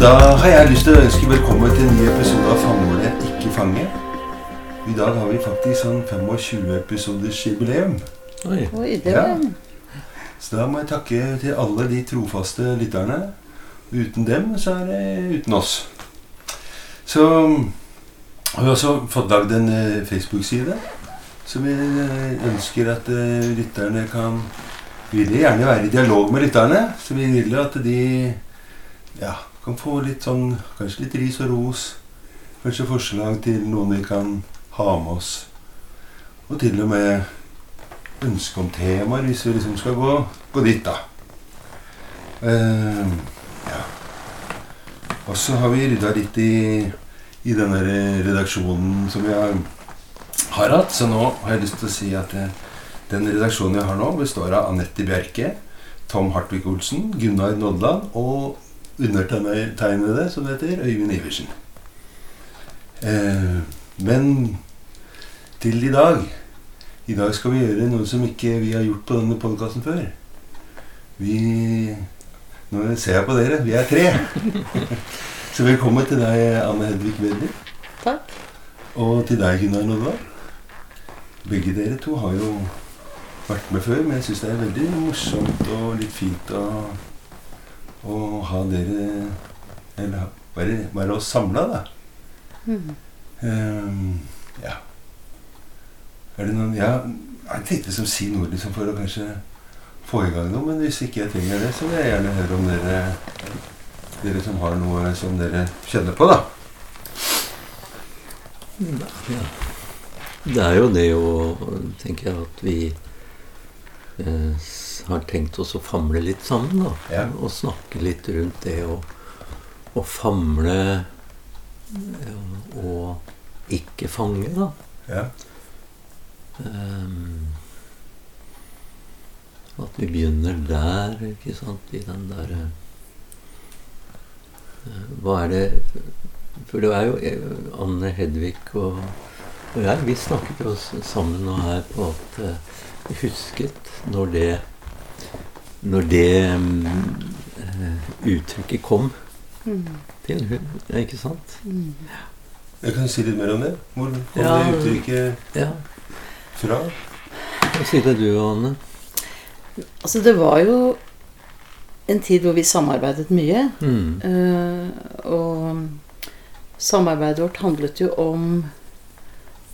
da har jeg lyst til å ønske velkommen til en ny episode av Famle, ikke fange. I dag har vi faktisk sånn 25 episoders jubileum. Oi. Oi, det Ja. var Så da må jeg takke til alle de trofaste lytterne. Uten dem så er det uten oss. Så har vi også fått lagd en eh, Facebook-side. som vi eh, ønsker at eh, lytterne kan Vi vil gjerne være i dialog med lytterne. Så vi vil at de ja, kan få litt sånn Kanskje litt ris og ros. Kanskje forslag til noen vi kan ha med oss. Og til og med ønske om temaer, hvis vi liksom skal gå, gå dit, da. Uh, ja. Og så har vi rydda litt i, i den der redaksjonen som vi har, har hatt. Så nå har jeg lyst til å si at eh, den redaksjonen jeg har nå, består av Anette Bjerke, Tom Hartvig Olsen, Gunnar Nodland og undertegnede, som det heter, Øyvind Iversen. Eh, men til i dag I dag skal vi gjøre noe som ikke vi har gjort på denne podkasten før. Vi Nå ser jeg på dere. Vi er tre. Så velkommen til deg, Anne Hedvig Wedler. Takk. Og til deg, Gunnar Nodvar. Begge dere to har jo vært med før, men jeg syns det er veldig morsomt og litt fint å, å ha dere Eller bare, være, være oss samla, da. Mm. Um, ja. Er det noen Ja, jeg tenkte liksom si noe liksom for å kanskje få i gang noe, men hvis ikke jeg trenger det, så vil jeg gjerne høre om dere Dere som har noe som dere kjenner på, da. Det er jo det å tenker jeg at vi eh, har tenkt oss å famle litt sammen, da. Ja. Og snakke litt rundt det å, å famle eh, og ikke fange, da. Ja. Um, at vi begynner der, ikke sant, i den derre uh, Hva er det For det er jo Anne Hedvig og, og jeg, vi snakket jo sammen nå her på at vi husket når det Når det mm, eh, uttrykket kom mm. til hun, ja, ikke sant? Mm. Jeg kan si litt mer om det. Hvor kom Ja. det uttrykket Ja. fra? Hva sier du, Anne? Altså, det var jo en tid hvor vi samarbeidet mye. Mm. Uh, og samarbeidet vårt handlet jo om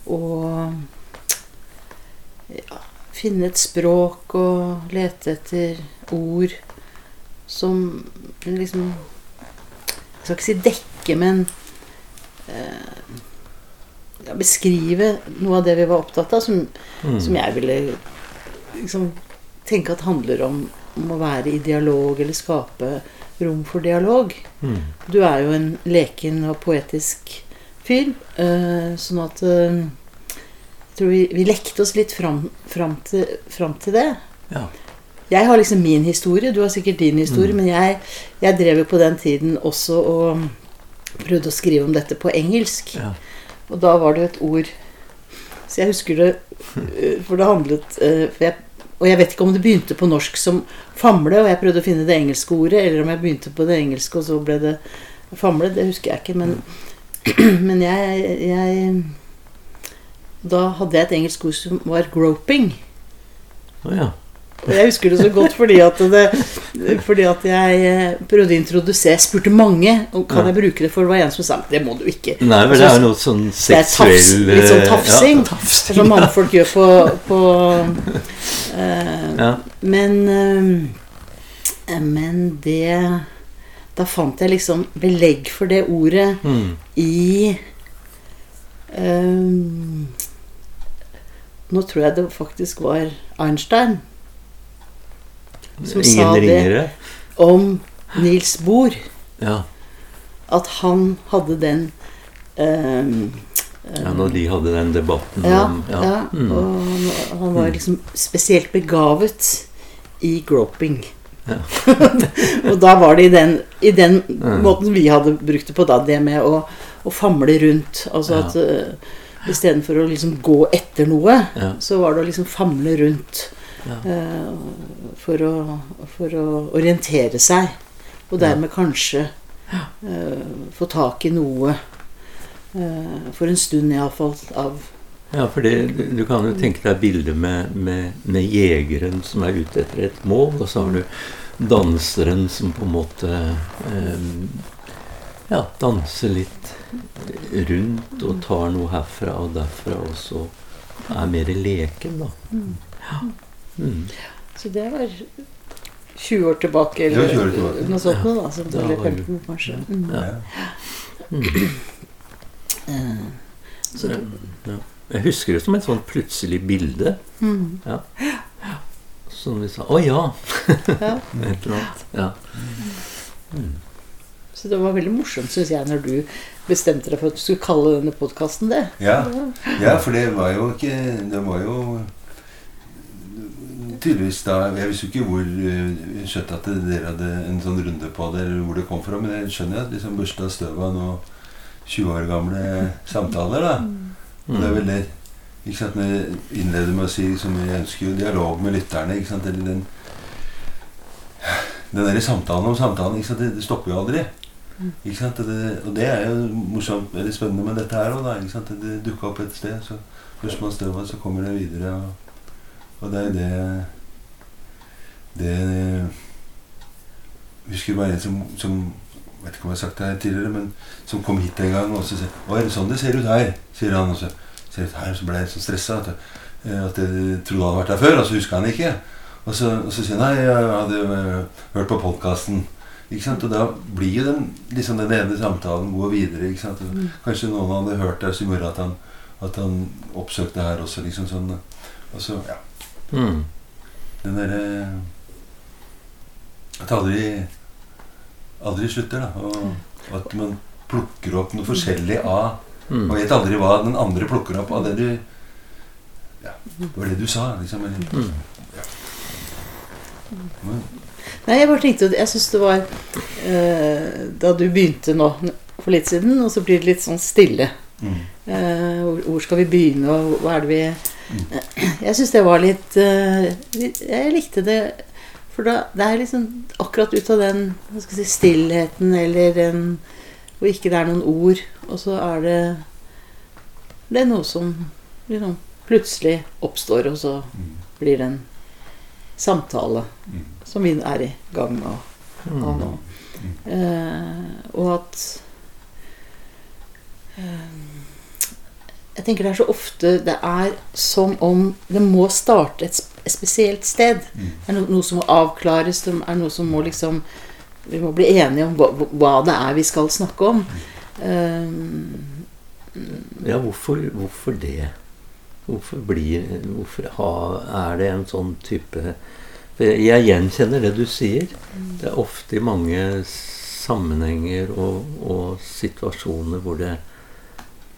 å ja, finne et språk og lete etter ord som liksom Jeg skal ikke si dekke, men eh, ja, beskrive noe av det vi var opptatt av, som, Mm. som jeg ville liksom tenke at handler om, om å være i dialog eller skape rom for dialog. Mm. Du er jo en leken og poetisk fyr, eh, sånn at eh, tror vi, vi lekte oss litt fram, fram, til, fram til det. Ja. Jeg har liksom min historie, du har sikkert din historie, Mm. men jeg, jeg drev jo på den tiden også og prøvde å skrive om dette på engelsk. Ja. Og da var det et ord Så jeg husker det eh, For det handlet eh, for jeg, Og jeg vet ikke om det begynte på norsk som famle, og jeg prøvde å finne det engelske ordet, eller om jeg begynte på det engelske, og så ble det famle. Det husker jeg ikke, men, men jeg, jeg Da hadde jeg et engelsk ord som var 'groping'. Oh, ja. Jeg husker det så godt fordi at, det, fordi at jeg eh, prøvde å introdusere Jeg spurte mange om kan jeg bruke det, for det var en som sa det må du ikke. Nei, men det er noe sånn seksuell tafs, litt sånn eh, tafsing. Ja, tafsing. Som mannfolk gjør på, på uh, Ja. Men uh, Men det Da fant jeg liksom belegg for det ordet Mm. i eh, Nå tror jeg det faktisk var Einstein som sa Ingen det. ringere. om Niels Bohr. Ja. At han hadde den um, ja, når de hadde den debatten Ja, om ja. Mm. og han, var liksom spesielt begavet i groping. Ja. og da var det i den, i den Mm. måten vi hadde brukt det på, da, det med å, å famle rundt. Altså Ja. at uh, istedenfor å liksom gå etter noe, Ja. så var det å liksom famle rundt. Ja. eh, for, å, for å orientere seg. Og dermed kanskje eh, få tak i noe. eh, for en stund iallfall. Av Ja, for det, du du kan jo tenke deg bildet med, med, med jegeren som er ute etter et mål, og så har du danseren som på en måte eh, ja, danser litt rundt og tar noe herfra og derfra, og så er mer leken, da. Ja. Mm. Så det var 20 år tilbake, eller år tilbake. noe sånt. noe Da, Som Da eller 15, kanskje. Mm. Ja. Ja. Mm. Eh, så det, Ja. Jeg husker det som et sånn plutselig bilde. mm. Som vi sa Å ja! ja. Et eller annet. Ja. Mm. Så det var veldig morsomt, syns jeg, når du bestemte deg for at du skulle kalle denne podkasten det. Ja. ja, for det var jo ikke Det var jo tydeligvis da Jeg visste jo ikke hvor uh, skjøtt at dere hadde en sånn runde på det, eller hvor det kom fra, men jeg skjønner jo at liksom børsta støv av noen 20 år gamle samtaler, da. Og det er veldig ikke sant, når jeg innleder med å si liksom, Jeg ønsker jo dialog med lytterne. ikke sant, eller den den der samtalen om samtalen ikke det, det stopper jo aldri. Ikke sant, det, og det er jo morsomt eller spennende med dette her òg. Det, dukka opp et sted. så Først man støva, så kommer det videre. Og, og det er jo det Det Jeg husker bare en som, som vet ikke om jeg har sagt det her tidligere, men som kom hit en gang og så sier 'Å, er det sånn det ser ut her?' sier han. Og så ser ut her, så ble jeg så stressa at, jeg- at jeg trodde han hadde vært der før, og så huska han ikke. Og så, og så sier han 'Nei, jeg hadde øh, hørt på podkasten'. Ikke sant? Og da blir jo den, liksom den ene samtalen går videre. Ikke sant? Kanskje noen hadde hørt det som gjorde at han, at han oppsøkte her også. liksom sånn. Og så, ja. Mm. Den derre At det aldri aldri slutter, da. Og, og at man plukker opp noe forskjellig av Mm. Man vet aldri hva den andre plukker opp av det du Ja, det var det du sa, liksom. Eller, Mm. men, Nei, jeg bare tenkte Jeg syns det var eh, Da du begynte nå for litt siden, og så blir det litt sånn stille. mm, Eh, hvor, hvor skal vi begynne, og hva er det vi Mm. Jeg syns det var litt, eh, Jeg likte det For da, det er liksom akkurat ut av den hva skal jeg si, stillheten eller den Hvor ikke det er noen ord, og så er det Det er noe som liksom plutselig oppstår, og så mm, blir det en samtale mm, som vi er i gang med å ha nå. mm. Eh, og at eh, Jeg tenker det er så ofte Det er som om det må starte et, et spesielt sted. Mm. Det er no, noe som må avklares. Det er noe som må liksom Vi må bli enige om hva, hva det er vi skal snakke om. Eh, Ja, hvorfor, hvorfor det? Hvorfor, blir, hvorfor ha, er det en sånn type Jeg gjenkjenner det du sier. Det er ofte i mange sammenhenger og, og situasjoner hvor det,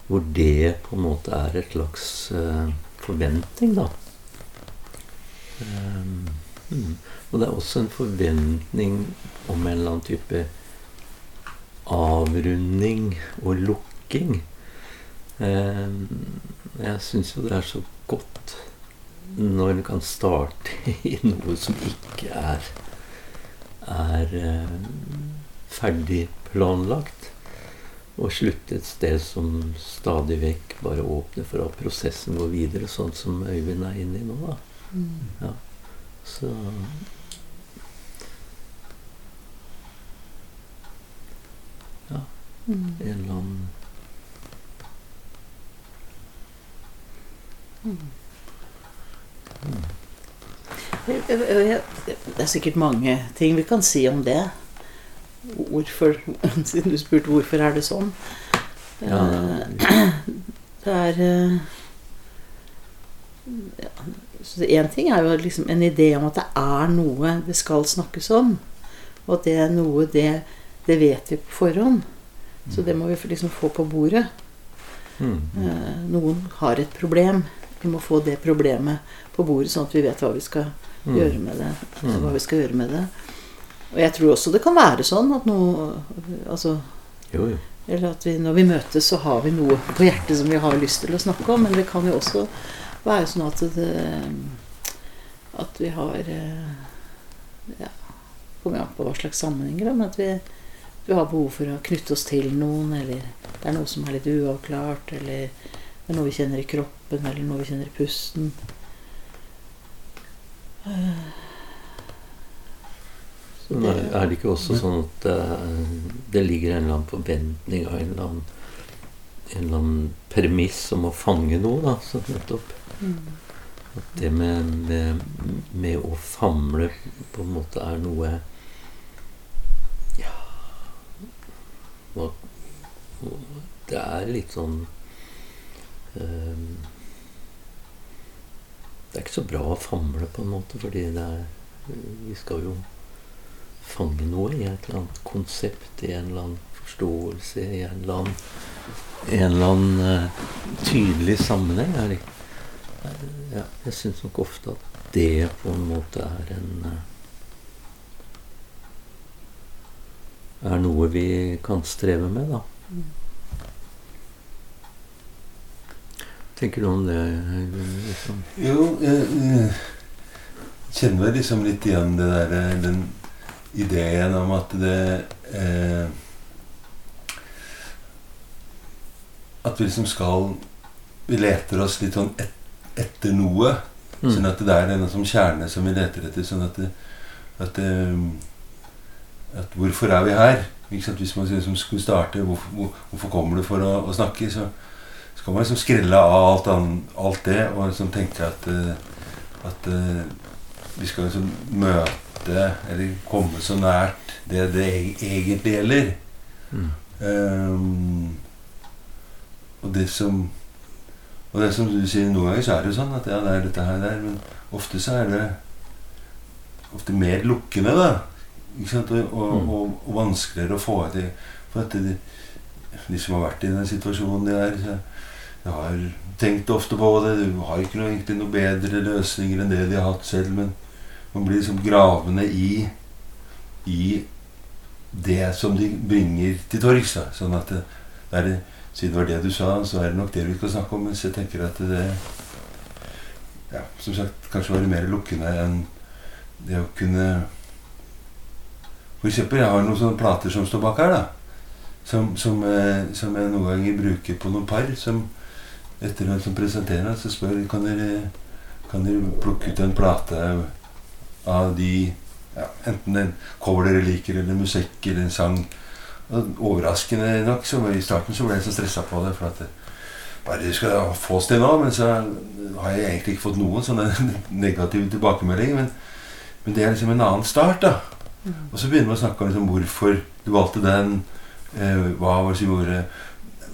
hvor det på en måte er et slags uh, forventning, da. Um, mm. Og det er også en forventning om en eller annen type avrunding og lukking. Um, jeg syns jo det er så godt når en kan starte i noe som ikke er er eh, ferdig planlagt, og slutte et sted som stadig vekk bare åpner for at prosessen går videre, sånn som Øyvind er inne i nå. da. Ja. Så mm. en eller annen jeg- Det er sikkert mange ting vi kan si om det. Hvorfor Siden du spurte hvorfor er det sånn. Ja. Eh, Det er eh, ja, ting er jo liksom en idé om at det er noe det skal snakkes om. Og at det er noe det, det vet vi på forhånd. Så det må vi liksom få på bordet. mm. Eh, Noen har et problem. Vi må få det problemet på bordet, sånn at vi vet hva vi skal Mm. gjøre med det. Mm. Hva vi skal gjøre med det. Og jeg tror også det kan være sånn at noe Altså Jo, jo. eller at vi, når vi møtes, så har vi noe på hjertet som vi har lyst til å snakke om. Men det kan jo også være sånn at det At vi har eh, Ja, kommer an på hva slags sammenhenger, men at vi vi har behov for å knytte oss til noen, eller det er noe som er litt uavklart, eller det er noe vi kjenner i kroppen, eller noe vi kjenner i pusten. Så er, det ikke også sånn at eh, det ligger en eller annen forventning av en eller annen, en eller annen premiss om å fange noe, da? Så nettopp mm. at det med, med, med å famle på en måte er noe Ja hva, Det er litt sånn eh, Det er ikke så bra å famle, på en måte, fordi er Vi skal jo fange noe i et eller annet konsept, i en eller annen forståelse, i en eller annen, en eller annen uh, tydelig sammenheng. Er, ja, jeg syns nok ofte at det på en måte er en uh, Er noe vi kan streve med, da. Tenker du om det? Liksom? Jo, jeg, jeg kjenner meg liksom litt igjen det der, den ideen om at det eh, At vi liksom skal Vi leter oss litt sånn et, etter noe. Mm. Sånn at det er en som kjerne som vi leter etter. Sånn at, det, at, det, at Hvorfor er vi her? Hvis man liksom skulle starte hvorfor, hvor, hvorfor kommer du for å, å snakke? Så skal man liksom skrelle av alt, an, alt det og liksom tenke at, eh, at eh, vi skal liksom møte eller komme så nært det det egentlig gjelder. Mm. Um, og det som Og det som du sier, noen ganger så er det jo sånn at ja, det er dette her der, men ofte så er det ofte mer lukkende, da. Ikke sant? Og, og, Mm. og, og vanskeligere å få til. For at de, de som har vært i den situasjonen de er så Jeg har tenkt ofte på det. Du har ikke noe, egentlig noe bedre løsninger enn det de har hatt selv, men man blir liksom gravende i i det som de bringer til torgs. Sånn at det, det er siden det var det du sa, så er det nok det vi skal snakke om. Mens jeg tenker at det ja, som sagt kanskje være mer lukkende enn det å kunne For eksempel, jeg har noen sånne plater som står bak her, da. Som, som, eh, som jeg noen ganger bruker på noen par. Som etter hvem som presenterer, så spør kan dere kan dere plukke ut en plate av de ja, Enten en cover dere liker, eller musikk, eller en sang. Og overraskende nok så I starten så ble jeg så stressa på det. For at det, bare du skal få oss til nå. Men så har jeg egentlig ikke fått noen sånne negative tilbakemeldinger. Men, men det er liksom en annen start, da. Og så begynner man å snakke om liksom, hvorfor du valgte den. Eh, hva var det som gjorde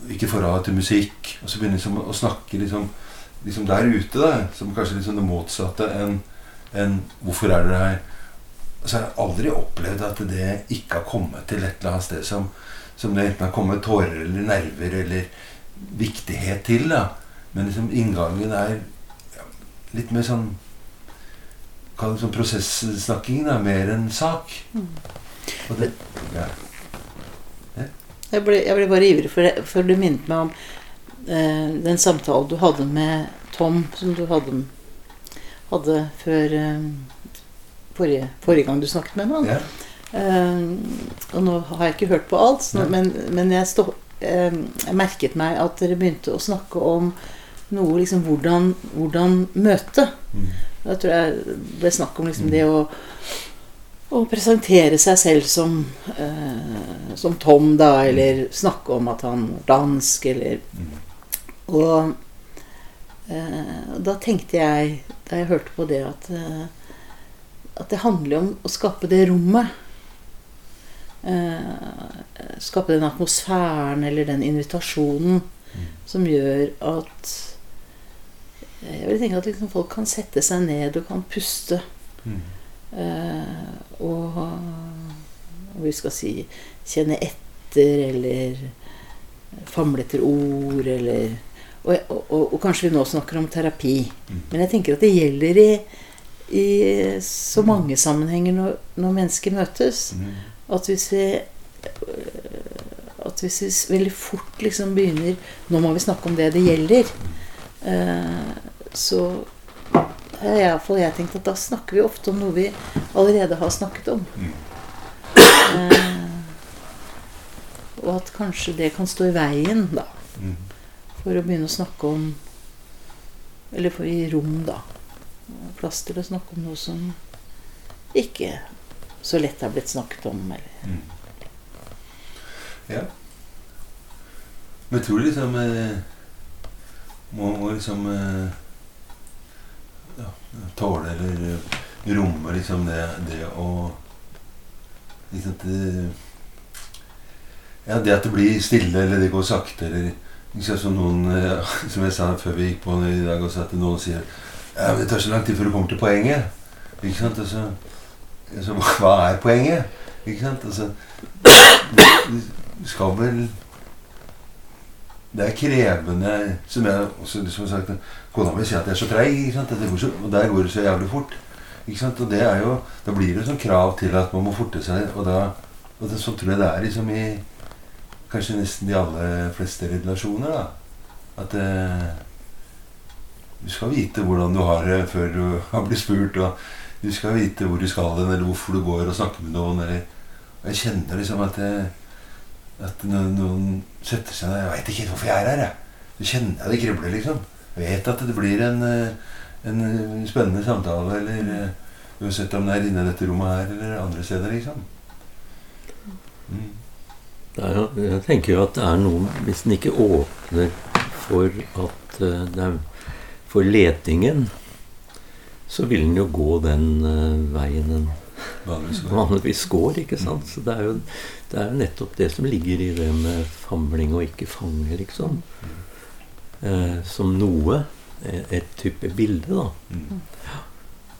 Hvilket forholdet til musikk. Og så begynner liksom, å snakke liksom, liksom der ute, da. Som kanskje liksom det motsatte enn en, hvorfor er dere her. Så har jeg aldri opplevd at det ikke har kommet til et eller annet sted som, som det enten har kommet tårer eller nerver eller viktighet til. da. Men liksom inngangen er ja, litt mer sånn Kall det sånn prosessnakking, da, mer enn sak. Mm. Og det, ja. Jeg ble, jeg ble bare ivrig, for, det- for du minnet meg om eh, den samtalen du hadde med Tom, som du hadde, hadde før eh, forrige, forrige gang du snakket med ham. Ja. Eh, og nå har jeg ikke hørt på alt, så, men, men jeg, stå, eh, jeg merket meg at dere begynte å snakke om noe liksom hvordan, hvordan møte. Mm. Da tror jeg det ble snakk om liksom det å, å presentere seg selv som, eh, som Tom, da, eller snakke om at han er dansk, eller Mm. Og eh, da tenkte jeg, da jeg hørte på det, at, eh, at det handler om å skape det rommet. Eh, skape den atmosfæren eller den invitasjonen Mm. som gjør at Jeg vil tenke at liksom folk kan sette seg ned og kan puste. Mm. Eh, og, vi skal si kjenne etter, eller famle etter ord, eller og, og, og, og kanskje vi nå snakker om terapi. Mm. Men jeg tenker at det gjelder i, i så mange sammenhenger når, når mennesker møtes. Mm. At hvis vi At hvis vi veldig fort liksom begynner Nå må vi snakke om det det gjelder. Eh, så iallfall jeg tenkt at da snakker vi ofte om noe vi allerede har snakket om. Mm. Eh, og at kanskje det kan stå i veien, da. Mm. For å begynne å snakke om Eller for å gi rom, da. Plass til å snakke om noe som ikke så lett har blitt snakket om. Eller. Mm. Ja. Men tror liksom eh, må, må liksom eh, tåle eller eh, romme liksom det, det å liksom det, Ja, det at det blir stille, eller det går sakte, eller liksom som noen eh, Som jeg sa før vi gikk på i dag også, at noen sier ja, men det tar så lang tid før du kommer til poenget. Ikke sant? Og så, så hva er poenget? Ikke sant? Altså, du skal vel Det er krevende Som jeg også liksom har sagt Kona mi sier at jeg er så treig, og der går det så jævlig fort. Og det er jo Da blir det sånn krav til at man må forte seg, og da og det, Sånn tror jeg det er liksom i kanskje nesten de aller fleste relasjoner. da At eh, du skal vite hvordan du har det før du har blitt spurt. Og du skal vite hvor du skal hen, eller hvorfor du går og snakker med noen. Eller, og jeg kjenner liksom at, jeg, at når noen setter seg ned Jeg veit ikke helt hvorfor jeg er her. Jeg. Så kjenner jeg det kribler, liksom. Jeg vet at det blir en, eh, en spennende samtale, eller eh, uansett om det er inne i dette rommet her eller andre steder, liksom. Mm. Er jeg tenker jo at det er noe Hvis en ikke åpner for at eh, det er for letingen, så vil en jo gå den eh, veien en Vanligvis går. ikke sant? Så det er, jo, det er jo nettopp det som ligger i det med famling og ikke fange, liksom. Eh, som noe. eh, Et type bilde, da. Mm.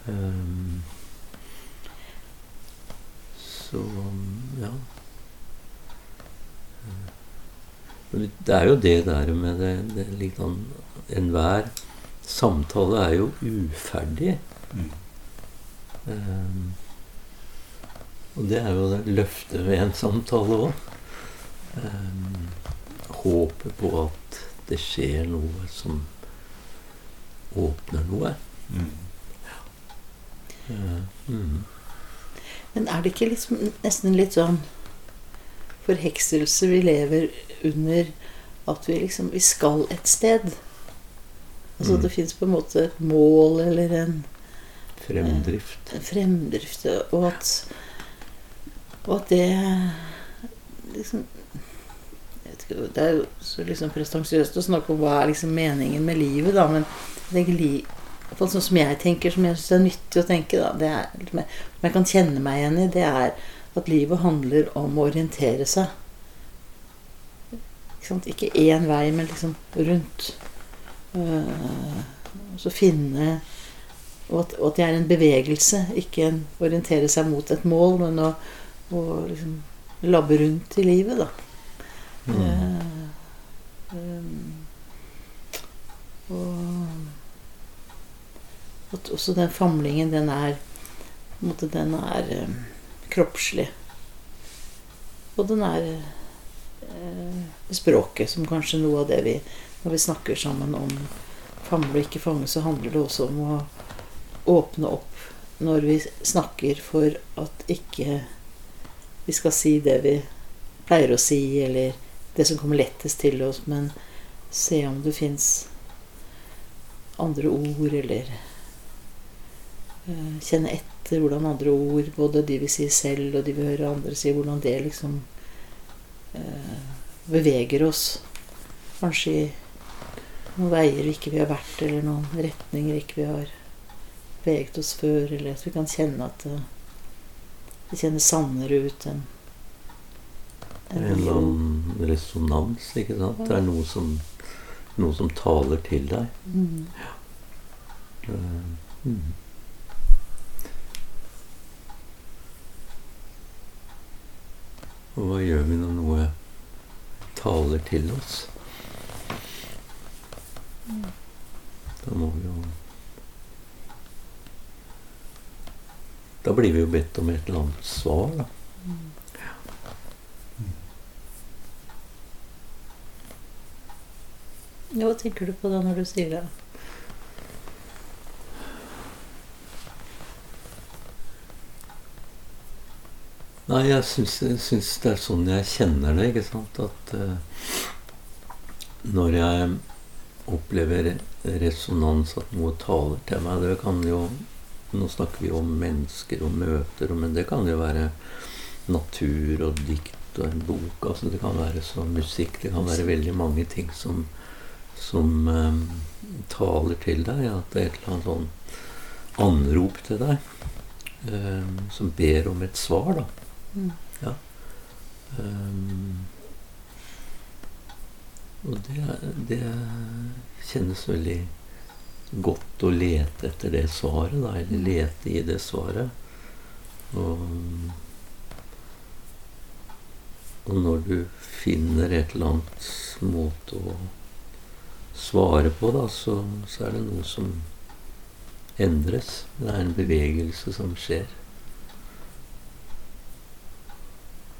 Um, så ja. Eh, Det er jo det der med det, det liksom Enhver samtale er jo uferdig. Mm. Ehm, og det er jo det løftet ved en samtale òg. håpet på at det skjer noe som åpner noe. Mm. Ja. mm. Men er det ikke liksom nesten litt sånn forhekselse vi lever under at vi liksom Vi skal et sted. Altså Mm. det fins på en måte et mål eller en, Fremdrift. en fremdrift, og at Og at det liksom ikke, Det er jo så liksom prestensiøst å snakke om hva er liksom meningen med livet, da, men jeg tenker li, i hvert fall sånn som jeg tenker, som jeg syns er nyttig å tenke, da, det er som jeg kan kjenne meg igjen i, det er at livet handler om å orientere seg. Ikke, sant? ikke én vei, men liksom rundt. Uh, så finne og at, og at det er en bevegelse, ikke en orientere seg mot et mål, men å, å liksom labbe rundt i livet, da. Mm. Uh, um, og at også den famlingen, den er på en måte, den er um, kroppslig. Og den er uh, språket, som kanskje noe av det vi Når vi snakker sammen om famle og ikke fange, så handler det også om å åpne opp når vi snakker for at ikke vi skal si det vi pleier å si, eller det som kommer lettest til oss, men se om det fins andre ord, eller uh, kjenne etter hvordan andre ord, både de vi sier selv og de vi hører andre si, hvordan det liksom uh, beveger oss. Kanskje i noen veier vi ikke vi har vært, eller noen retninger ikke vi har beveget oss før, eller at vi kan kjenne at det, det kjennes sannere ut enn En eller annen resonans, ikke sant? Det er noe som, noe som taler til deg. Mm. Ja. mm. Og hva gjør vi når noe taler til oss? Da må vi jo Da blir vi jo bedt om et eller annet svar, da. Ja, hva tenker du på da når du sier det? Nei, jeg syns, jeg syns det er sånn jeg kjenner det, ikke sant. At uh, når jeg opplever resonans, at noe taler til meg Det kan jo Nå snakker vi om mennesker og møter, men det kan jo være natur og dikt og en bok. altså Det kan være så musikk. Det kan være veldig mange ting som, som um, taler til deg. At det er et eller annet sånn anrop til deg. um, som ber om et svar, da. Mm. Ja. Um, og det, det kjennes veldig godt å lete etter det svaret, da. Eller lete i det svaret. Og, og når du finner et eller annet måte å svare på, da, så, så er det noe som endres. Det er en bevegelse som skjer.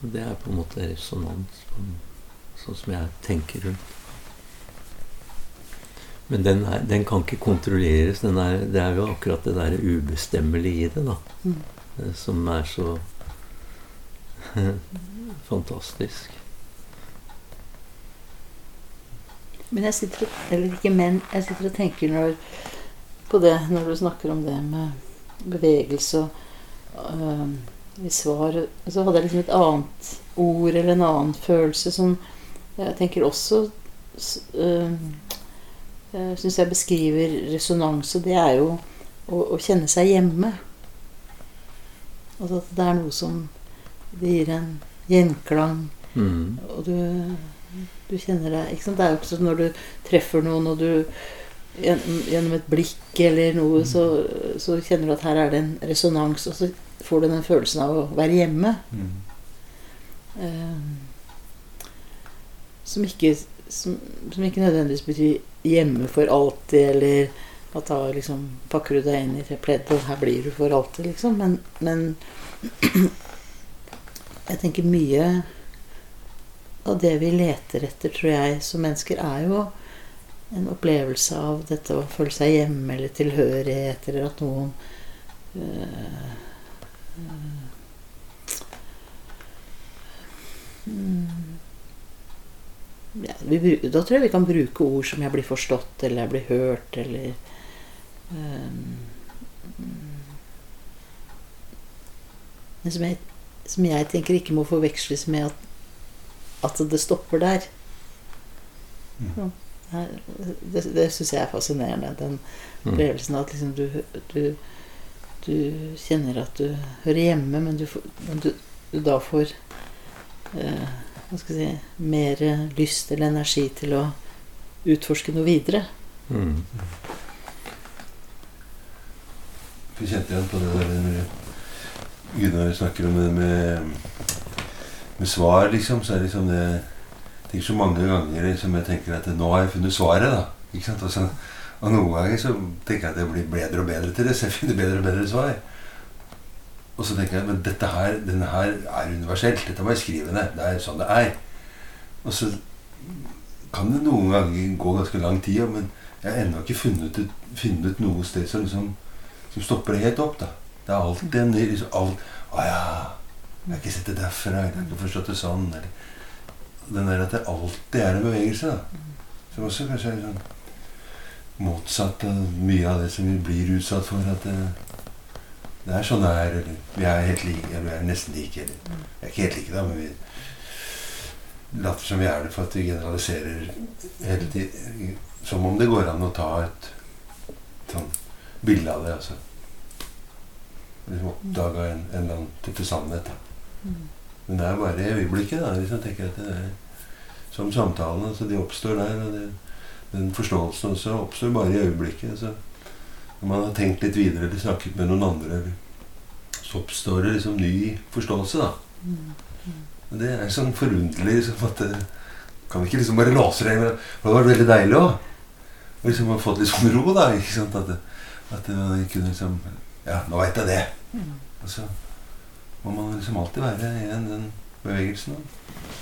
Det er på en måte resonans, sånn som jeg tenker rundt. Men den, er, den kan ikke kontrolleres. Den er, det er jo akkurat det der ubestemmelige i det, da. Mm. eh, Som er så fantastisk. Men jeg sitter Eller ikke men, jeg sitter og tenker når, på det når du snakker om det med bevegelse og øh, i svar Så hadde jeg liksom et annet ord eller en annen følelse som jeg tenker også øh, syns jeg beskriver resonanse. det er jo å, å kjenne seg hjemme. Altså at det er noe som Det gir en gjenklang. Mm. Og du, du kjenner deg ikke sant? Det er jo ikke sånn når du treffer noen, og du gjennom, et blikk eller noe, så, så kjenner du at her er det en resonans, og så får du den følelsen av å være hjemme. Mm. Eh, som, ikke, som, som ikke nødvendigvis betyr hjemme for alltid, eller at da liksom pakker du deg inn i det pleddet, og her blir du for alltid, liksom. Men, men jeg tenker mye av det vi leter etter, tror jeg, som mennesker, er jo en opplevelse av dette å føle seg hjemme, eller tilhørighet, eller at noen øh, øh, ja, vi, Da tror jeg vi kan bruke ord som 'jeg blir forstått', eller 'jeg blir hørt', eller um, Men som jeg, som jeg tenker ikke må forveksles med at, at det stopper der. Mm. Ja, det det syns jeg er fascinerende. Den Mm. opplevelsen at liksom du, du, du kjenner at du hører hjemme, men du, men du, du da får eh, si, mer lyst eller energi til å utforske noe videre. Mm. Jeg kjente igjen på det der når Gunnar snakker om det med, med svar, liksom. Så er det liksom det tenker så mange ganger liksom, jeg tenker at nå har jeg funnet svaret, da. Ikke sant? Og, så, og noen ganger så tenker jeg at jeg blir bedre og bedre til det, så jeg finner bedre og bedre svar. Og så tenker jeg men dette her, denne her er universelt. Dette må jeg skrive ned. Det er sånn det er. Og så kan det noen ganger gå ganske lang tid, men jeg har ennå ikke funnet, ut, funnet noe sted som, liksom, som stopper det helt opp. da. Det er alltid en liksom, alt, Å ja. Jeg har ikke sett det derfra. Jeg har ikke forstått det sånn. Eller, den der at det alltid er en bevegelse. da. Som også kanskje er sånn motsatt av mye av det som vi blir utsatt for. At det, det er sånn det er. Vi er helt like, vi er nesten like. Eller vi er ikke helt like, da, men vi later som vi er det for at vi generaliserer hele tiden. Som om det går an å ta et sånn bilde av det. altså. Oppdaga en, en eller annen type sannhet. da. Men det er bare i øyeblikket. da, liksom tenker at det er Som samtalen. altså De oppstår der. og det, Den forståelsen også oppstår bare i øyeblikket. så Når man har tenkt litt videre eller snakket med noen andre, så oppstår det liksom ny forståelse. da. Og det er sånn forunderlig liksom, at det, Kan vi ikke liksom bare låse det? Men det var veldig deilig òg. Og liksom ha fått litt sånn ro, da. ikke sant? At, det, at man kunne liksom Ja, nå veit jeg det. Og så må man liksom alltid være i den, den bevegelsen. Da.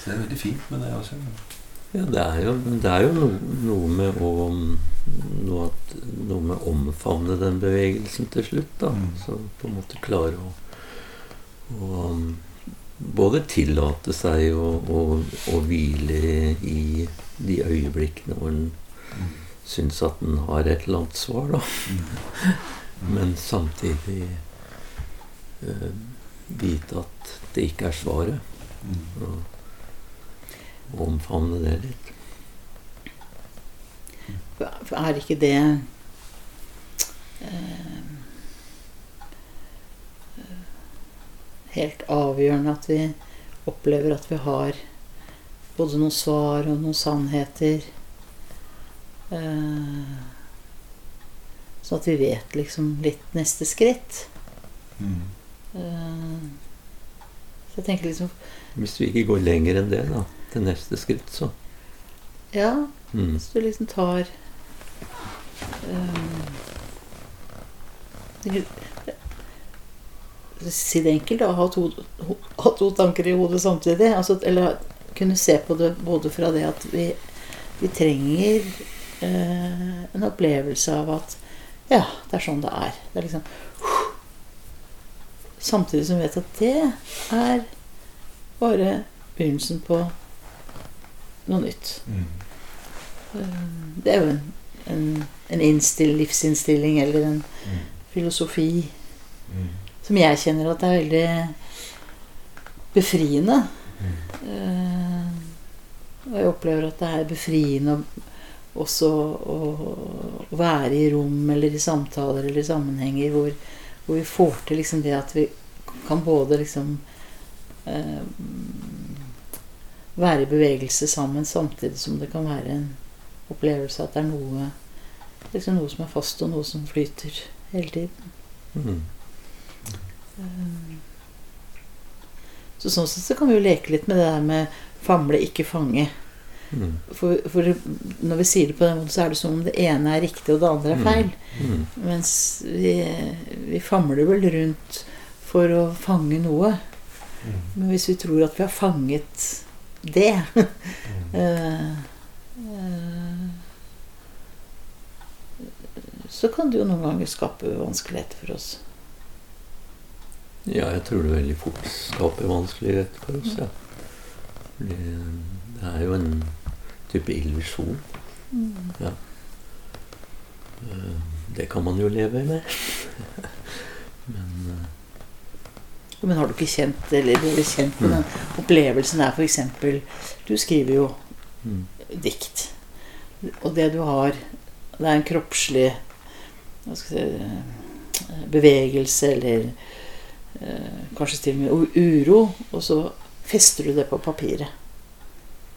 Så det er veldig fint med det også. Ja, det er jo, det er jo no, noe med å noe, at, noe med å omfavne den bevegelsen til slutt. da. Mm. Så på en måte klare å Og um, både tillate seg å, å, å hvile i de øyeblikkene hvor en Mm. syns at en har et eller annet svar, da. Men samtidig øh, vite at det ikke er svaret. Mm. Og omfavne det litt. Er ikke det eh, helt avgjørende at vi opplever at vi har både noen svar og noen sannheter? Eh, sånn at vi vet liksom litt neste skritt. Mm. Eh, så jeg tenker liksom Hvis vi ikke går lenger enn det, da, til neste skritt, så Ja, mm. Hvis du liksom tar um, Si det enkelt, da. Ha to, ha to tanker i hodet samtidig. Altså, eller kunne se på det både fra det at vi, vi trenger eh, en opplevelse av at ja, det er sånn det er. Det er liksom Samtidig som vi vet at det er bare begynnelsen på noe nytt. Mm. Eh, Det er jo en, en, en innstill, livsinnstilling eller en Mm. filosofi Mm. som jeg kjenner at er veldig befriende. Mm. Eh, og jeg opplever at det er befriende også å, å være i rom eller i samtaler eller i sammenhenger hvor, hvor vi får til liksom det at vi kan både liksom eh, være i bevegelse sammen samtidig som det kan være en opplevelse at det er noe liksom noe som er fast og noe som flyter hele tiden. Mm. Um, Så sånn sett så kan vi jo leke litt med det der med famle, ikke fange. Mm. For, for når vi sier det på den måten, så er det som om det ene er riktig og det andre er Mm. feil. Mm. Mens vi, vi famler vel rundt for å fange noe. Mm. Men hvis vi tror at vi har fanget det Mm. eh, eh, Så kan det jo noen ganger skape vanskeligheter for oss. Ja, jeg tror det veldig fort skaper vanskeligheter for oss, ja. Fordi det er jo en type illusjon. Ja. Eh, Det kan man jo leve med. Men eh, Men har du ikke kjent eller blitt kjent med den opplevelsen der f.eks. Du skriver jo mm, dikt. Og det du har Det er en kroppslig si, bevegelse eller eh, kanskje til og med uro, og så fester du det på papiret.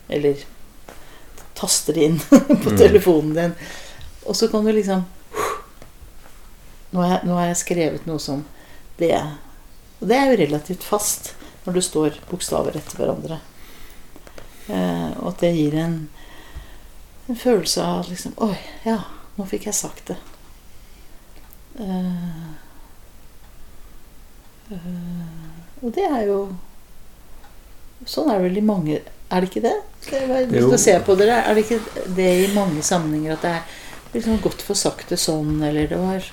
Eller taster det inn på Mm. telefonen din. Og så kan du liksom nå har, jeg, nå har jeg skrevet noe som det. Og det er jo relativt fast når du står bokstaver etter hverandre. Eh, og at det gir en, en følelse av liksom Oi, ja, nå fikk jeg sagt det. Eh, eh, og det er jo Sånn er det vel i mange Er det ikke det? Skal jeg bare, vi Jo. skal se på dere. Er det ikke det i mange sammenhenger at det er liksom godt for sagt det sånn, eller det var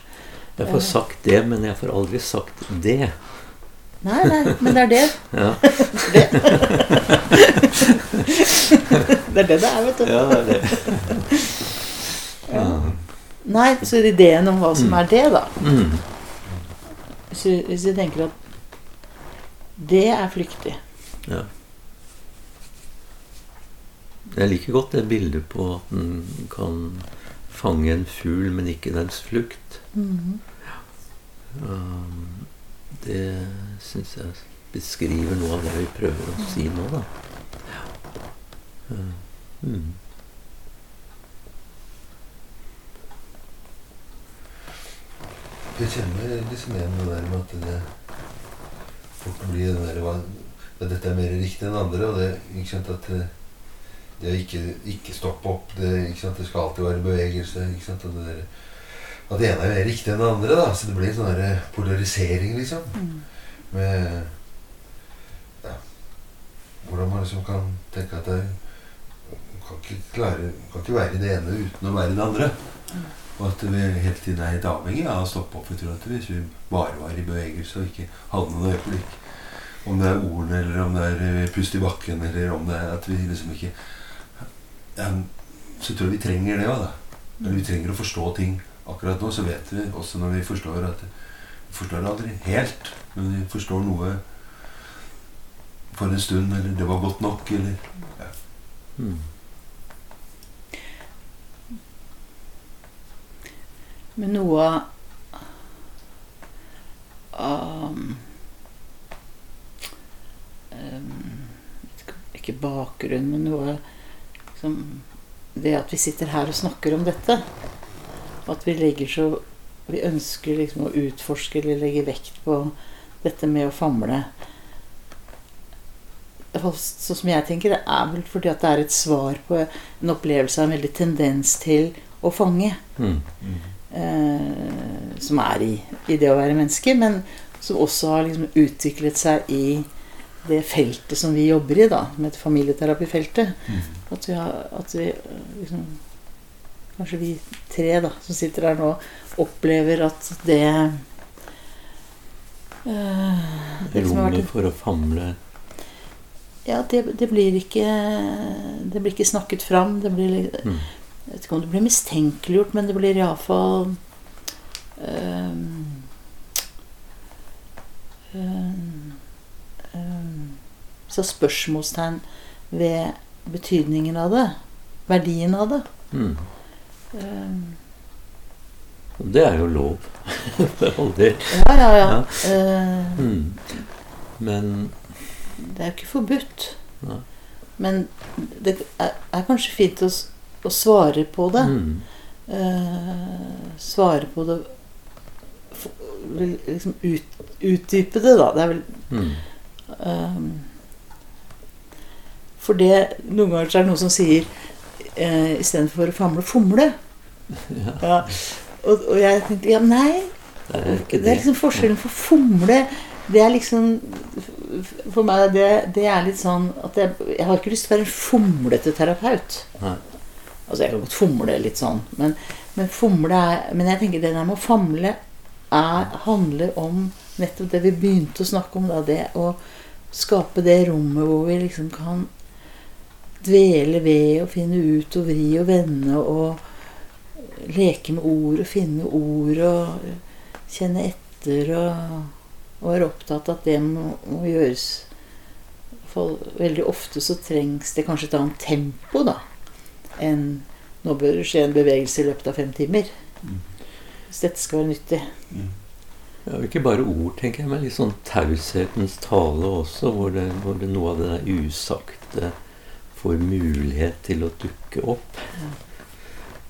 Jeg får sagt det, men jeg får aldri sagt det. Nei, nei, men det er det. Ja, Det, det er det det er, vet du. ja det er det. Ja. Nei, så ideen om hva som er det, da Mm. Vi, hvis vi tenker at det er flyktig Ja. Jeg liker godt det bildet på at en kan fange en fugl, men ikke dens flukt. Mhm. Um, det syns jeg beskriver noe av det vi prøver å si nå, da. Ja. mm. Jeg kjenner liksom igjen det der med at det fort blir det der hva, dette er mer riktig enn andre, og det ikke sant, at det, det å ikke, ikke stoppe opp det, ikke sant, det skal alltid være bevegelse. ikke sant, og det der, At det ene er mer riktig enn det andre. da, Så det blir en sånn polarisering, liksom. Mm. Med ja, Hvordan man liksom kan tenke at det kan ikke, klare, kan ikke være det ene uten å være det andre. Og at vi hele tiden er helt avhengig av å stoppe opp. Jeg tror at Hvis vi bare var i bevegelse og ikke hadde noen øyeblikk Om det er ordene, eller om det er eh, pust i bakken, eller om det er at vi liksom ikke ja, Så tror jeg vi trenger det òg, da. Når vi trenger å forstå ting akkurat nå, så vet vi også når vi forstår at forstår det aldri helt, men de forstår noe for en stund, eller det var godt nok, eller Mm. Men noe av um, um, Ikke bakgrunn, men noe liksom, Det at vi sitter her og snakker om dette. At vi legger så Vi ønsker liksom å utforske eller legge vekt på dette med å famle. Sånn som jeg tenker, det er vel fordi at det er et svar på en opplevelse av en veldig tendens til å fange Mm. eh, som er i, i det å være menneske, men som også har liksom utviklet seg i det feltet som vi jobber i, da, med et familieterapifeltet. At vi har at vi eh, liksom Kanskje vi tre da, som sitter her nå, opplever at det vært Rommet for å famle ja, det, det blir ikke Det blir ikke snakket fram. Det blir mm. Jeg vet ikke om det blir mistenkeliggjort, men det blir iallfall um, um, um, Så spørsmålstegn ved betydningen av det. Verdien av det. Mm. Det er jo lov, Aldri. ja, ja, ja. Ja. Eh, Mm. Men det er jo ikke forbudt. Nei. Men det er, er kanskje fint å, å svare på det. mm. Uh, svare på det for, liksom ut, utdype det, da. Det er vel Mm. uh, For det Noen ganger er det noen som sier uh, istedenfor å famle, fomle. Ja, Ja. Og, og jeg tenkte ja, nei. det er Det det. er liksom forskjellen for fomle. Det er liksom For meg det, det er litt sånn at jeg, jeg har ikke lyst til å være en fomlete terapeut. Nei. Altså, jeg kan godt fomle litt sånn, men, men fomle er Men jeg tenker det der med å famle er, handler om nettopp det vi begynte å snakke om, da. Det å skape det rommet hvor vi liksom kan dvele ved og finne ut og vri og vende og leke med ord og finne ord og kjenne etter og, og være opptatt av at det må, må gjøres for Veldig ofte så trengs det kanskje et annet tempo, da enn nå bør det skje en bevegelse i løpet av fem timer. Mm. Hvis dette skal være nyttig. Mm. Ja, ikke bare ord, tenker jeg, men litt sånn taushetens tale også, hvor, det, hvor det noe av det der usagte får mulighet til å dukke opp.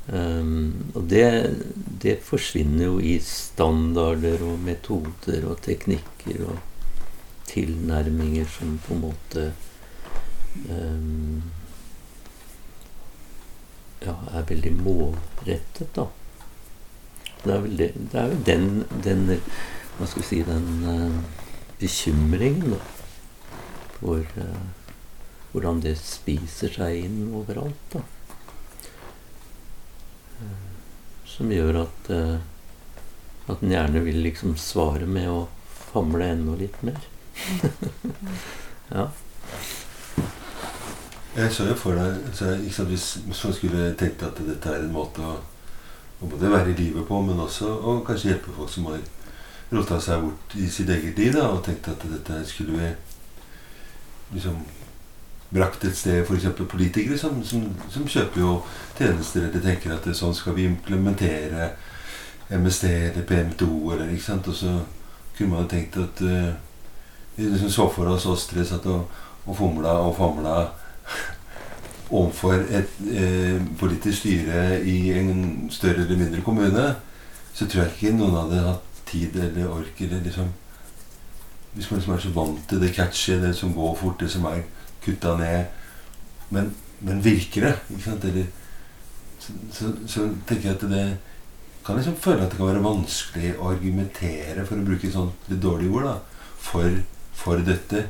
Um, og det, det forsvinner jo i standarder og metoder og teknikker og tilnærminger som på en måte um, ja, er veldig målrettet, da. Det er vel, det, det er vel den, den Hva skal vi si Den uh, bekymringen, da. For uh, hvordan det spiser seg inn overalt, da. Som gjør at eh, at en gjerne vil liksom svare med å famle enda litt mer. ja. Jeg jo for deg så ikke sant, Hvis man skulle tenkt at dette er en måte å, å både være i livet på, men også å kanskje hjelpe folk som har rota seg bort i sitt eget liv, da, og tenkt at dette skulle vi liksom brakt et sted F.eks. politikere som, som, som kjøper jo tjenester eller tenker at sånn skal vi implementere MSD eller PM2 eller ikke sant. Og så kunne man jo tenkt at uh, vi liksom så for oss oss tre satt og, og fomla og famla overfor et eh, politisk styre i en større eller mindre kommune, så tror jeg ikke noen hadde hatt tid eller ork eller liksom Hvis man liksom er så vant til det catchy, det som går fort, det som er kutta ned Men, men virker det? Ikke sant? Eller, så, så, så tenker jeg at det kan liksom føle at det kan være vanskelig å argumentere, for å bruke et sånt litt dårlig ord, da, for, for dette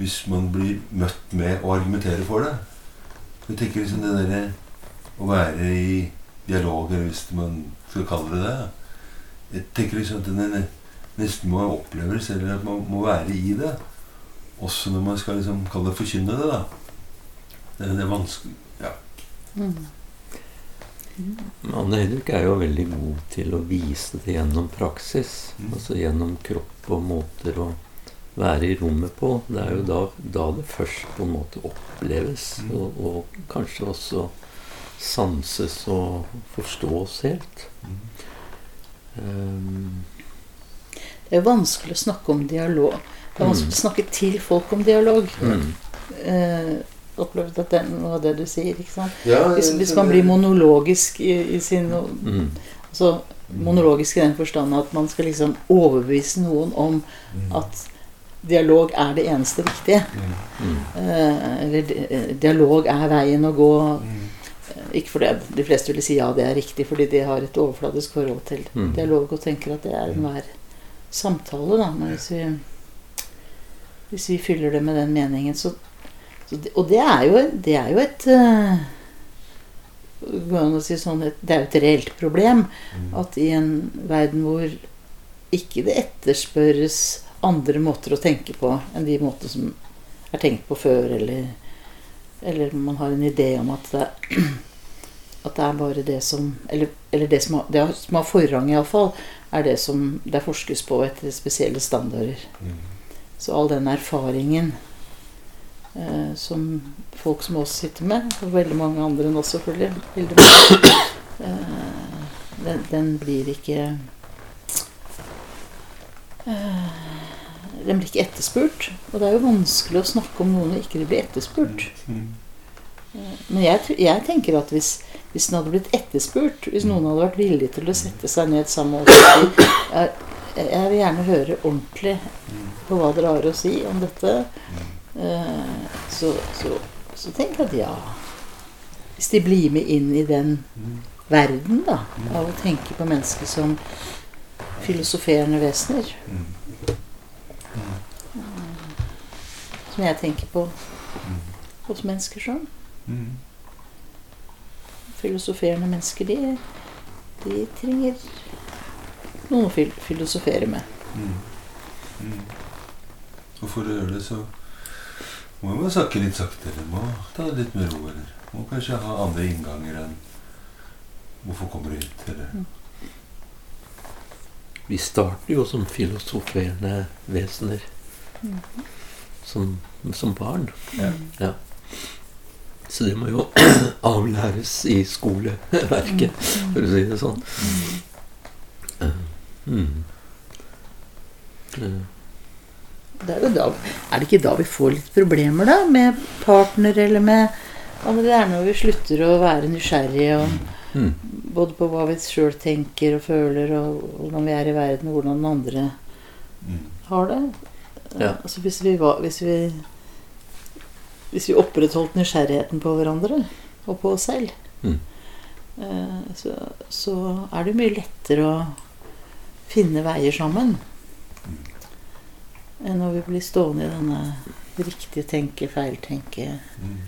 hvis man blir møtt med å argumentere for det. Jeg tenker liksom det derre å være i dialog, eller hvis man skal kalle det det. Jeg tenker liksom at det nesten må oppleves, eller at man må være i det. Også når man skal liksom kalle det forkynne det, da. Det, det er vanskelig Ja. Mm. Anne Hedvig er jo veldig god til å vise det gjennom praksis. Mm. Altså gjennom kropp og måter å være i rommet på. Det er jo da, da det først på en måte oppleves, Mm. og, og kanskje også sanses og forstås helt. Mm. Um, Det er vanskelig å snakke om dialog. Det er vanskelig å snakke til folk om dialog. mm, Eh, opplevd at den var det du sier. ikke sant? Ja, Hvis, hvis man blir monologisk i, i sin mm, altså, Monologisk i den forstand at man skal liksom overbevise noen om Mm. at dialog er det eneste riktige. Mm. Eh, eller eh, dialog er veien å gå. Mm. Ikke fordi de fleste ville si ja, det er riktig, fordi de har et overfladisk forhold til Mm. dialog og tenker at det er enhver samtale. Da. Men hvis vi, hvis vi fyller det med den meningen, så, så det, Og det er jo, det er jo et eh, si sånn, et- Det er jo et reelt problem Mm. at i en verden hvor ikke det etterspørres andre måter å tenke på enn de måter som er tenkt på før, eller, eller man har en idé om at det, at det er bare det som Eller, eller det, som har, det som har forrang, iallfall, er det som det forskes på etter spesielle standarder. Mm. Så all den erfaringen eh, som folk som oss sitter med, og veldig mange andre enn oss selvfølgelig, eh, den, den blir ikke eh, Den blir ikke etterspurt. Og det er jo vanskelig å snakke om noen og ikke det blir etterspurt. Mm. Eh, Men jeg, jeg tenker at hvis, hvis den hadde blitt etterspurt, hvis noen hadde vært villig til å sette seg ned sammen og si jeg, vil gjerne høre ordentlig på hva dere har å si om dette, eh, så, så, så tenker at ja. Hvis de blir med inn i den verden da, av å tenke på mennesker som filosoferende vesener, som jeg tenker på hos mennesker sånn. Filosoferende mennesker, de, de trenger noen å fil filosofere med. Mm. Mm. Og for å gjøre det, så må man snakke litt saktere. Må ta det litt med ro. Eller må kanskje ha andre innganger enn 'Hvorfor kommer du hit?' Eller vi starter jo som filosoferende vesener. Som, som barn. Ja. Ja. Så det må jo avlæres i skoleverket, for å si det sånn. Mm. Det er, da, er det ikke da vi får litt problemer, da? Med partner eller med ja, Det er når vi slutter å være nysgjerrige og, mm. både på hva vi sjøl tenker og føler, og hvordan vi er i verden, og hvordan den andre mm. har det. Ja. Altså hvis vi, var, hvis vi Hvis vi opprettholdt nysgjerrigheten på hverandre og på oss selv, Mm. eh, så, så er det mye lettere å finne veier sammen enn når vi blir stående i denne riktige tenke, feiltenke Mm.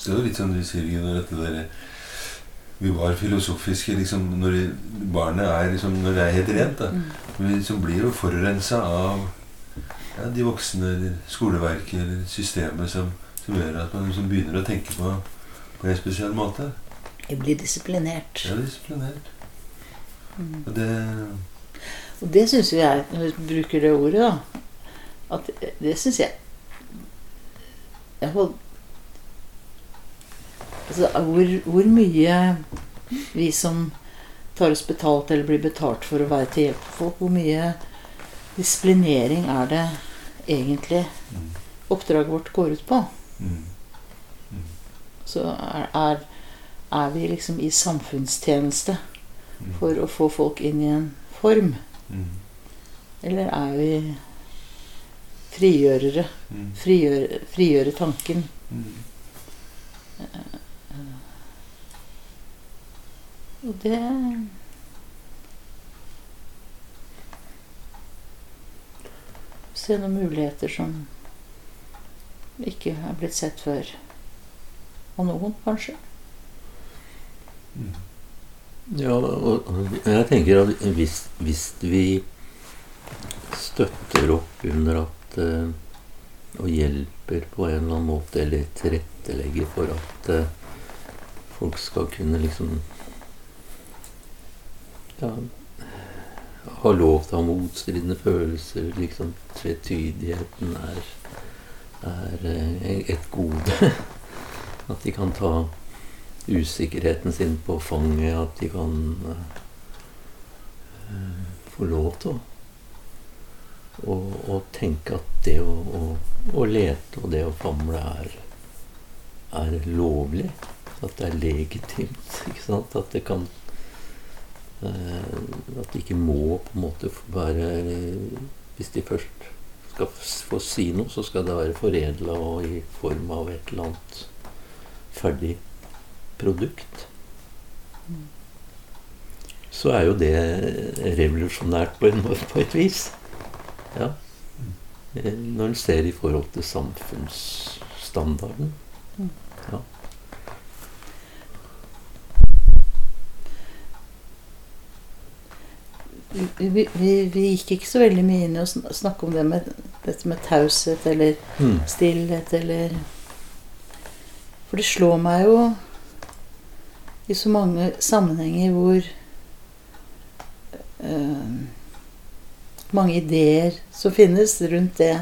Så det er litt sånn du sier, Gina, dette derre Vi var filosofiske liksom når barnet er liksom Når det er helt rent, da. Mm. Men vi liksom blir jo forurensa av ja, de voksne eller skoleverket eller systemet som, som gjør at man liksom begynner å tenke på, på en spesiell måte. Vi blir disiplinert. Ja, disiplinert. Mm. Det Og det syns jo jeg, når du bruker det ordet, da At det syns jeg jeg holdt altså, hvor, hvor mye vi som tar oss betalt eller blir betalt for å være til hjelp for folk, hvor mye disiplinering er det egentlig mm, oppdraget vårt går ut på? mm, Så er, er, er vi liksom i samfunnstjeneste for å få folk inn i en form? mm, Eller er vi frigjørere? mm, Frigjøre, frigjøre tanken. mm. Og det Se noen muligheter som ikke er blitt sett før. Av noen, kanskje. mm. Ja, og, jeg tenker at hvis, hvis vi støtter opp under at eh, Og hjelper på en eller annen måte, eller tilrettelegger for at eh, folk skal kunne liksom ja, ha lov til å ha motstridende følelser. Liksom tvetydigheten er, er eh, et gode. At de kan ta usikkerheten sin på fanget. At de kan uh, få lov til å og, tenke at det å, å, å, lete og det å famle er, er lovlig. At det er legitimt. ikke sant? At det kan uh, At det ikke må på en måte være Hvis de først skal få si noe, så skal det være foredla og i form av et eller annet ferdig produkt. Så er jo det revolusjonært på, en, på et vis. Ja. Når en ser i forhold til samfunnsstandarden. Ja. Vi, vi, vi, gikk ikke så veldig mye inn i å snakke om det med, dette med taushet eller mm. stillhet eller For det slår meg jo i så mange sammenhenger hvor uh, mange ideer som finnes rundt det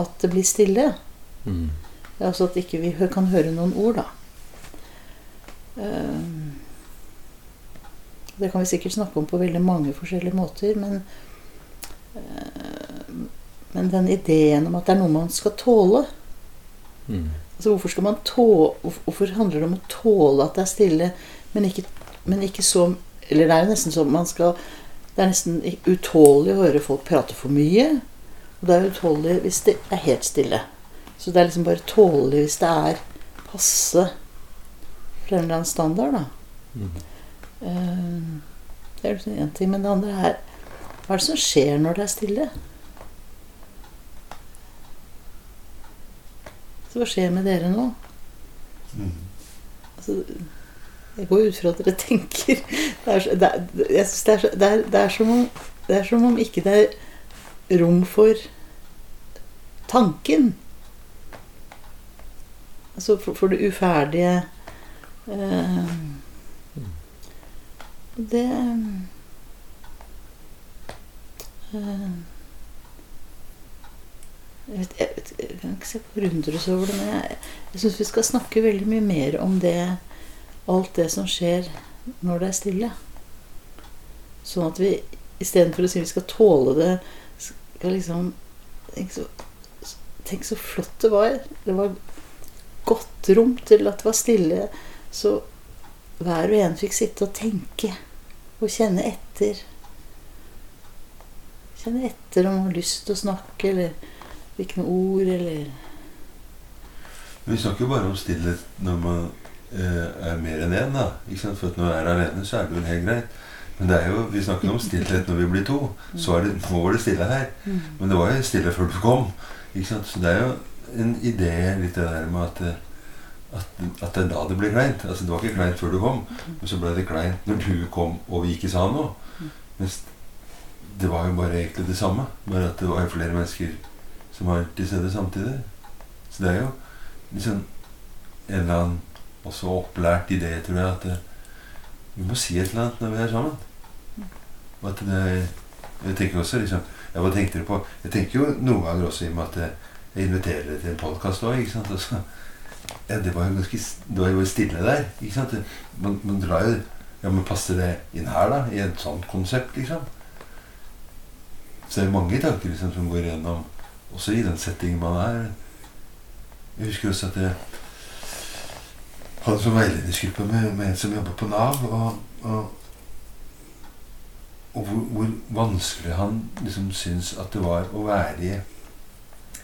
at det blir stille. Mm. Altså at ikke vi kan høre noen ord, da. Uh, det kan vi sikkert snakke om på veldig mange forskjellige måter, men uh, Men den ideen om at det er noe man skal tåle mm. Altså hvorfor skal man tåle Hvorfor handler det om å tåle at det er stille, men ikke, men ikke så Eller det er jo nesten sånn man skal det er nesten utålelig å høre folk prate for mye. Og det er utålelig hvis det er helt stille. Så det er liksom bare tålelig hvis det er passe for en eller annen standard, da. Mm. Uh, det er liksom én ting. Men det andre er Hva er det som skjer når det er stille? Så hva skjer med dere nå? Mm. Altså jeg går ut fra at dere tenker Det er, det er, det er, det er som, om, det er som om ikke det er rom for tanken. Altså for, for det uferdige uh, Det uh, jeg, vet, jeg, vet, jeg, kan ikke se forundres over det, men jeg, jeg syns vi skal snakke veldig mye mer om det alt det som skjer når det er stille. Sånn at vi istedenfor å si vi skal tåle det, skal liksom Tenk så, tenk så flott det var. Det var godt rom til at det var stille. Så hver og en fikk sitte og tenke og kjenne etter. Kjenne etter om man har lyst til å snakke, eller hvilke ord, eller Vi snakker jo bare om stillhet når man Eh, er mer enn én. da, For når man er alene, så er det vel helt greit. Men det er jo, vi snakker om stillhet når vi blir to. Så er det, nå var det stille her. Men det var jo stille før du kom. Ikke sant? Så det er jo en idé litt det der med at, at, at det er da det blir kleint. Altså, det var ikke kleint før du kom, men så ble det kleint når du kom og vi ikke sa noe. Mens det var jo bare egentlig det samme. Bare at det var flere mennesker som var til stede samtidig. Så det er jo liksom en eller annen også opplært idé, tror jeg, at det, vi må si et eller annet når vi er sammen. Og at det Jeg tenker også liksom ja, Hva tenkte dere på? Jeg tenker jo noen ganger også i og med at jeg inviterer dere til en podkast òg. Ja, det var jo ganske Det var jo stille der. ikke sant? Man, man drar jo Ja, men passer det inn her, da? I et sånt konsept, liksom? Så det er mange tanker liksom, som går igjennom også i den settingen man er. Jeg husker også at jeg hadde sånn veiledningsgruppe med, med, en som jobba på Nav. Og, og, og hvor, hvor, vanskelig han liksom syntes at det var å være i,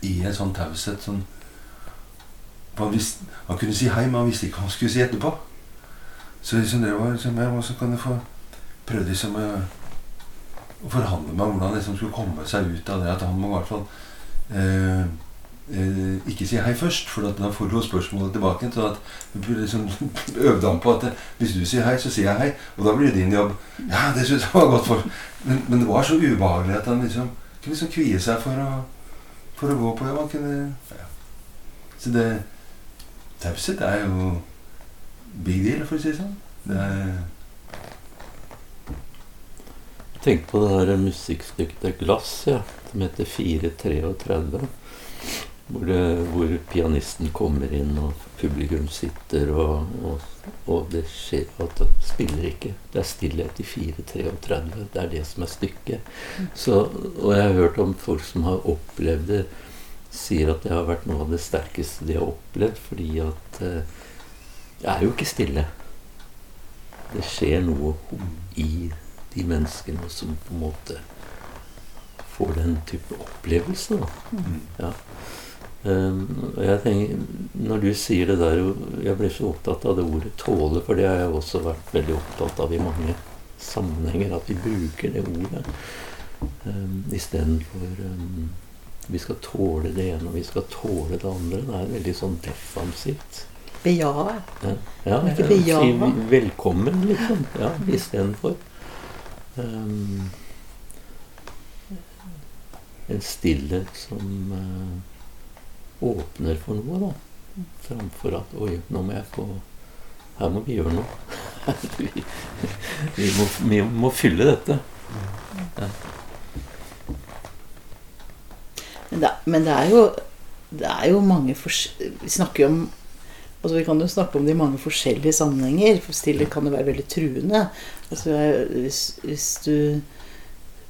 i en sånn taushet. Sånn, han, han, kunne si hei, men han visste ikke hva han skulle si etterpå. Så liksom det var liksom, jeg også kan jeg få prøve liksom å forhandle med hvordan han liksom skulle komme seg ut av det. At han må i hvert fall eh, eh, ikke si hei først, for da får du spørsmålet tilbake. Så at liksom øvde han på at hvis du sier hei, så sier jeg hei. Og da blir det din jobb. Ja, det syns jeg var godt for men, men, det var så ubehagelig at han liksom kunne liksom kvie seg for å, for å gå på. jobb. Han kunne, ja. Så det Taushet er jo big deal, for å si det sånn. Det er Tenk på det der musikkstykket 'Glass', ja, som heter 433. Hvor, det, hvor pianisten kommer inn, og publikum sitter, og, og, og det skjer at det spiller ikke. Det er stillhet i 433. Det er det som er stykket. Så, og jeg har hørt om folk som har opplevd det, sier at det har vært noe av det sterkeste de har opplevd, fordi at eh, det er jo ikke stille. Det skjer noe i de menneskene som på en måte får den type opplevelse. Da. mm. Ja. Um, jeg tenker, når du sier det der Jeg blir så opptatt av det ordet 'tåle', for det har jeg også vært veldig opptatt av i mange sammenhenger. At vi bruker det ordet um, istedenfor um, Vi skal tåle det ene, og vi skal tåle det andre. Det er veldig sånn defensivt. Bejave. Ja, ja, ikke bejave. si velkommen, liksom. Ja, istedenfor. Um, en stillhet som eh, åpner for noe, da. Framfor at Oi, nå må jeg få Her må vi gjøre noe. vi, vi, må, vi må fylle dette. Men det, men det er jo Det er jo mange Vi snakker jo om Altså Vi kan jo snakke om det i mange forskjellige sammenhenger. For stillhet kan jo være veldig truende. Altså hvis, hvis du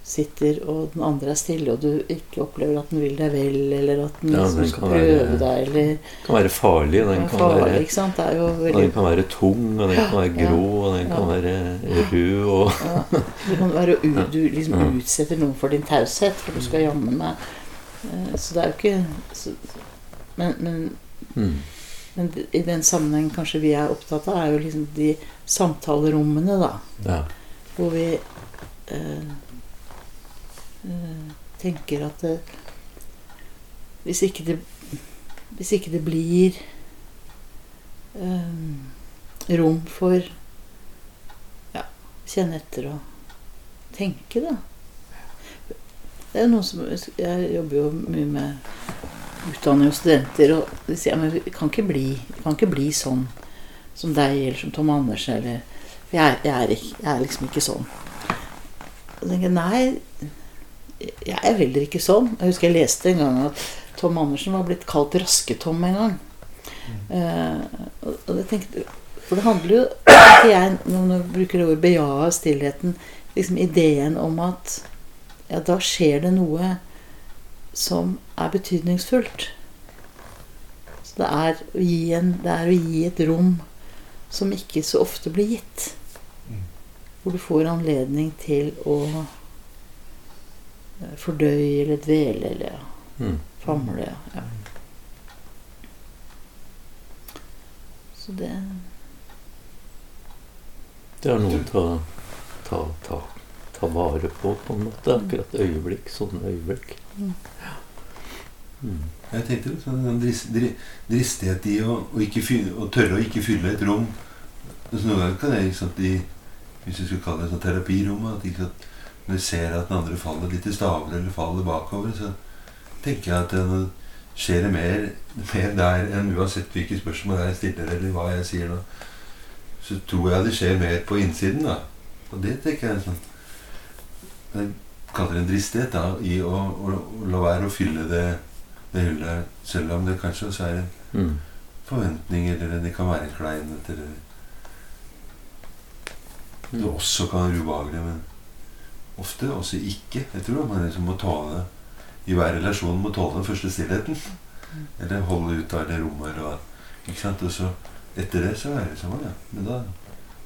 sitter og den andre er stille, og du ikke opplever at den vil deg vel, eller at den Ja, liksom den skal prøve være- deg, eller Den kan være farlig, Den, den kan farlig, være? Det og den kan være tung, og den kan være Ja. grå, og den kan Ja. være rød og Du kan være du liksom utsetter noen for din taushet, for du skal jammen meg eh, Så det er jo ikke så, men, men mm. Men i den sammenheng kanskje vi er opptatt av, er jo liksom de samtalerommene, da. Ja. Hvor vi eh, tenker at det, hvis, ikke det, hvis ikke det blir eh, rom for ja, kjenne etter og tenke, da. Det er noen som Jeg jobber jo mye med utdanning og studenter, og de sier men vi kan ikke bli, vi kan ikke bli sånn som deg eller som Tom Andersen eller jeg, jeg, er, jeg er liksom ikke sånn. Og jeg tenker nei, jeg er heller ikke sånn. Jeg husker jeg leste en gang at Tom Andersen var blitt kalt Raske-Tom en gang. Eh, og, jeg tenkte, For det handler jo ikke jeg, Når du bruker det ordet bejae stillheten, liksom ideen om at ja, da skjer det noe som er betydningsfullt. Så det er en, det er å gi et rom som ikke så ofte blir gitt. Mm. Hvor du får anledning til å fordøye eller dvele eller Mm. famle. Ja. Så det Det er noe å ta, ta, ta, ta vare på, på en måte. Akkurat øyeblikk. Sånne øyeblikk. Mm. Mm. Jeg tenkte litt sånn en dris, dri, dristighet i å, å, ikke fylle, å tørre å ikke fylle et rom. Så noen ganger kan jeg, ikke sant, i, hvis vi skulle kalle det et sånn terapirom, at ikke sant, når jeg ser at den andre faller litt i stavler eller faller bakover, så tenker jeg at det skjer det mer, mer der enn uansett hvilke spørsmål jeg stiller eller hva jeg sier nå. Så tror jeg det skjer mer på innsiden, da. Og det tenker jeg sånn Jeg kaller det en dristighet da, i å, å, å la være å fylle det det hullet, selv om det kanskje også er en Mm. forventning, eller det kan være en kleinhet, eller det Mm. også kan være ubehagelig, men ofte også ikke. Jeg tror man liksom må tåle I hver relasjon må tåle den første stillheten. Eller holde ut av det rommet, eller. Ikke sant? Og så etter det så er det sånn, ja. Men da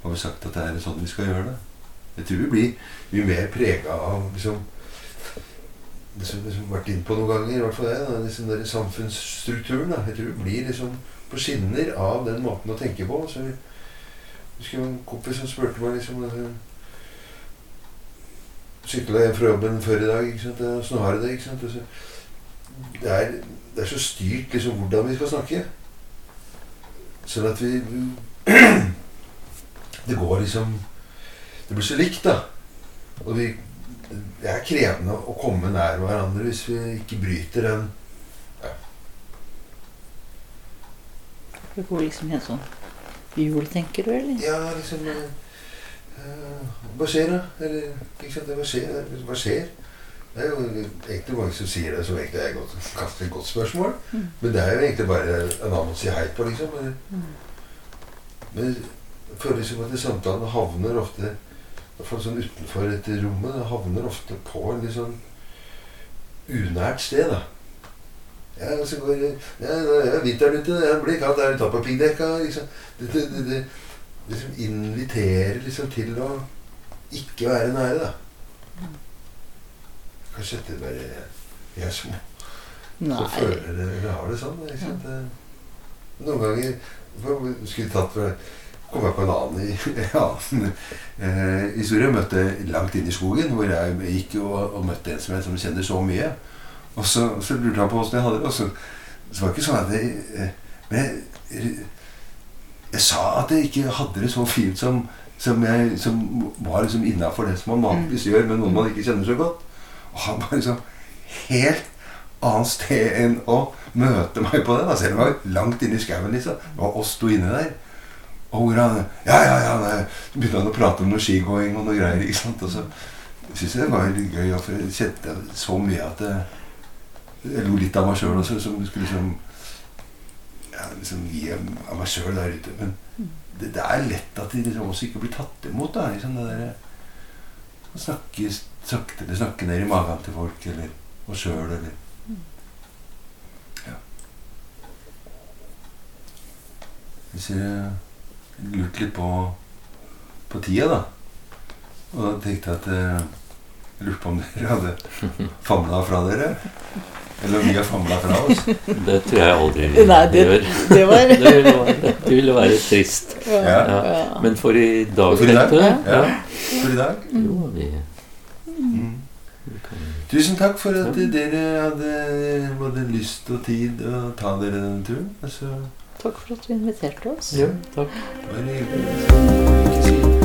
har vi sagt at det er sånn vi skal gjøre det. Jeg tror vi blir mye mer prega av liksom det som vi har vært inne på noen ganger, i hvert fall det, da, liksom den samfunnsstrukturen. Da. Jeg tror vi blir liksom på skinner av den måten å tenke på. Så jeg husker en kompis som spurte meg liksom Sykla hjem fra jobben før i dag. ikke sant? Åssen har du det? ikke sant? Det, er, det er så styrt liksom hvordan vi skal snakke. Sånn at vi Det går liksom Det blir så likt, da. Og vi det er krevende å komme nær hverandre hvis vi ikke bryter den Det går liksom helt sånn jul, tenker du, eller? Ja, liksom eh, Hva skjer, da? Eller sant, hva skjer? Hva skjer? Det er jo egentlig mange som sier det, som egentlig er godt, et godt spørsmål. Mm. Men det er jo egentlig bare en annen å si hei på, liksom. Men, Mm. men jeg føler liksom at samtalen havner ofte i hvert fall sånn utenfor dette rommet. Det havner ofte på en litt sånn unært sted, da. Ja, så går ja, er vinteren ute, det blir kaldt, er tatt på piggdekka. Liksom. Det, det, det liksom inviterer liksom til å ikke være nære, da. Kanskje dette bare som, som Så føler det, eller har det sånn. Ikke sant? Noen ganger skulle tatt for, kom jeg på en annen, annen eh, historie. Jeg møtte langt inn i skogen, hvor jeg gikk og, og møtte en som jeg som kjenner så mye. Og så, så lurte han på åssen jeg hadde det. Og så, så var det ikke sånn at jeg, eh, Men jeg, jeg sa at jeg ikke hadde det så fint som, som, jeg, som var liksom innafor det som man vanligvis gjør med noen man ikke kjenner så godt. Og han var liksom helt annet sted enn å møte meg på det. Da. Selv om jeg var langt inne i skauen. Liksom. Det var oss to inne der. Og hvor han Ja, ja, ja. Nei. Så begynte han å prate om noe skigåing og noe greier. ikke sant? Og så syntes jeg det var veldig gøy. For jeg kjente så mye at jeg, jeg lo litt av meg sjøl også, som skulle liksom liksom gi av meg sjøl der ute. Men det, det er lett at de liksom også ikke blir tatt imot. da, liksom det der, Å snakke sakte eller snakke ned i magen til folk, eller oss sjøl, eller Ja. Hvis jeg lurte litt på, på tida, da. Og da tenkte jeg at eh, Jeg lurte på om dere hadde famla fra dere. Eller vi har famla fra oss. Det tror jeg aldri vi Nei, det, gjør. det var Det ville være, det ville være trist. ja, Ja. ja. Men for i dag, For i dag? Ja. For i dag. Jo, vi, Mm. kan Tusen takk for at dere hadde både lyst og tid å ta dere denne turen. Altså, Takk for at du inviterte oss. Ja, takk. bare hyggelig.